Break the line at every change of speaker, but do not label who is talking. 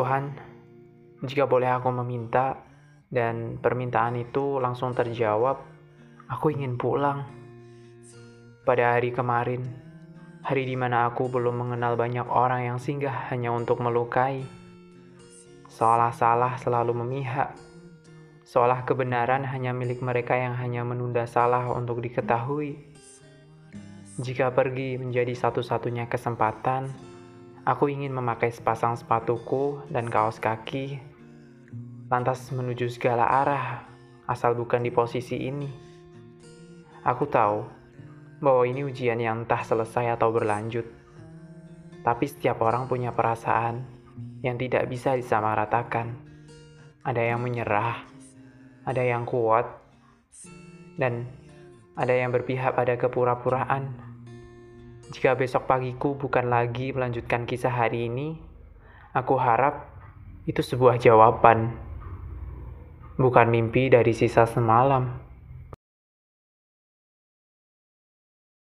Tuhan, jika boleh aku meminta, dan permintaan itu langsung terjawab, aku ingin pulang. Pada hari kemarin, hari di mana aku belum mengenal banyak orang yang singgah hanya untuk melukai, seolah salah selalu memihak, seolah kebenaran hanya milik mereka yang hanya menunda salah untuk diketahui. Jika pergi menjadi satu-satunya kesempatan, aku ingin memakai sepasang sepatuku dan kaos kaki lantas menuju segala arah, asal bukan di posisi ini. Aku tahu bahwa ini ujian yang entah selesai atau berlanjut, tapi setiap orang punya perasaan yang tidak bisa disamaratakan. Ada yang menyerah, ada yang kuat, dan ada yang berpihak pada kepura-puraan. Jika besok pagiku bukan lagi melanjutkan kisah hari ini, aku harap itu sebuah jawaban bukan mimpi dari sisa semalam.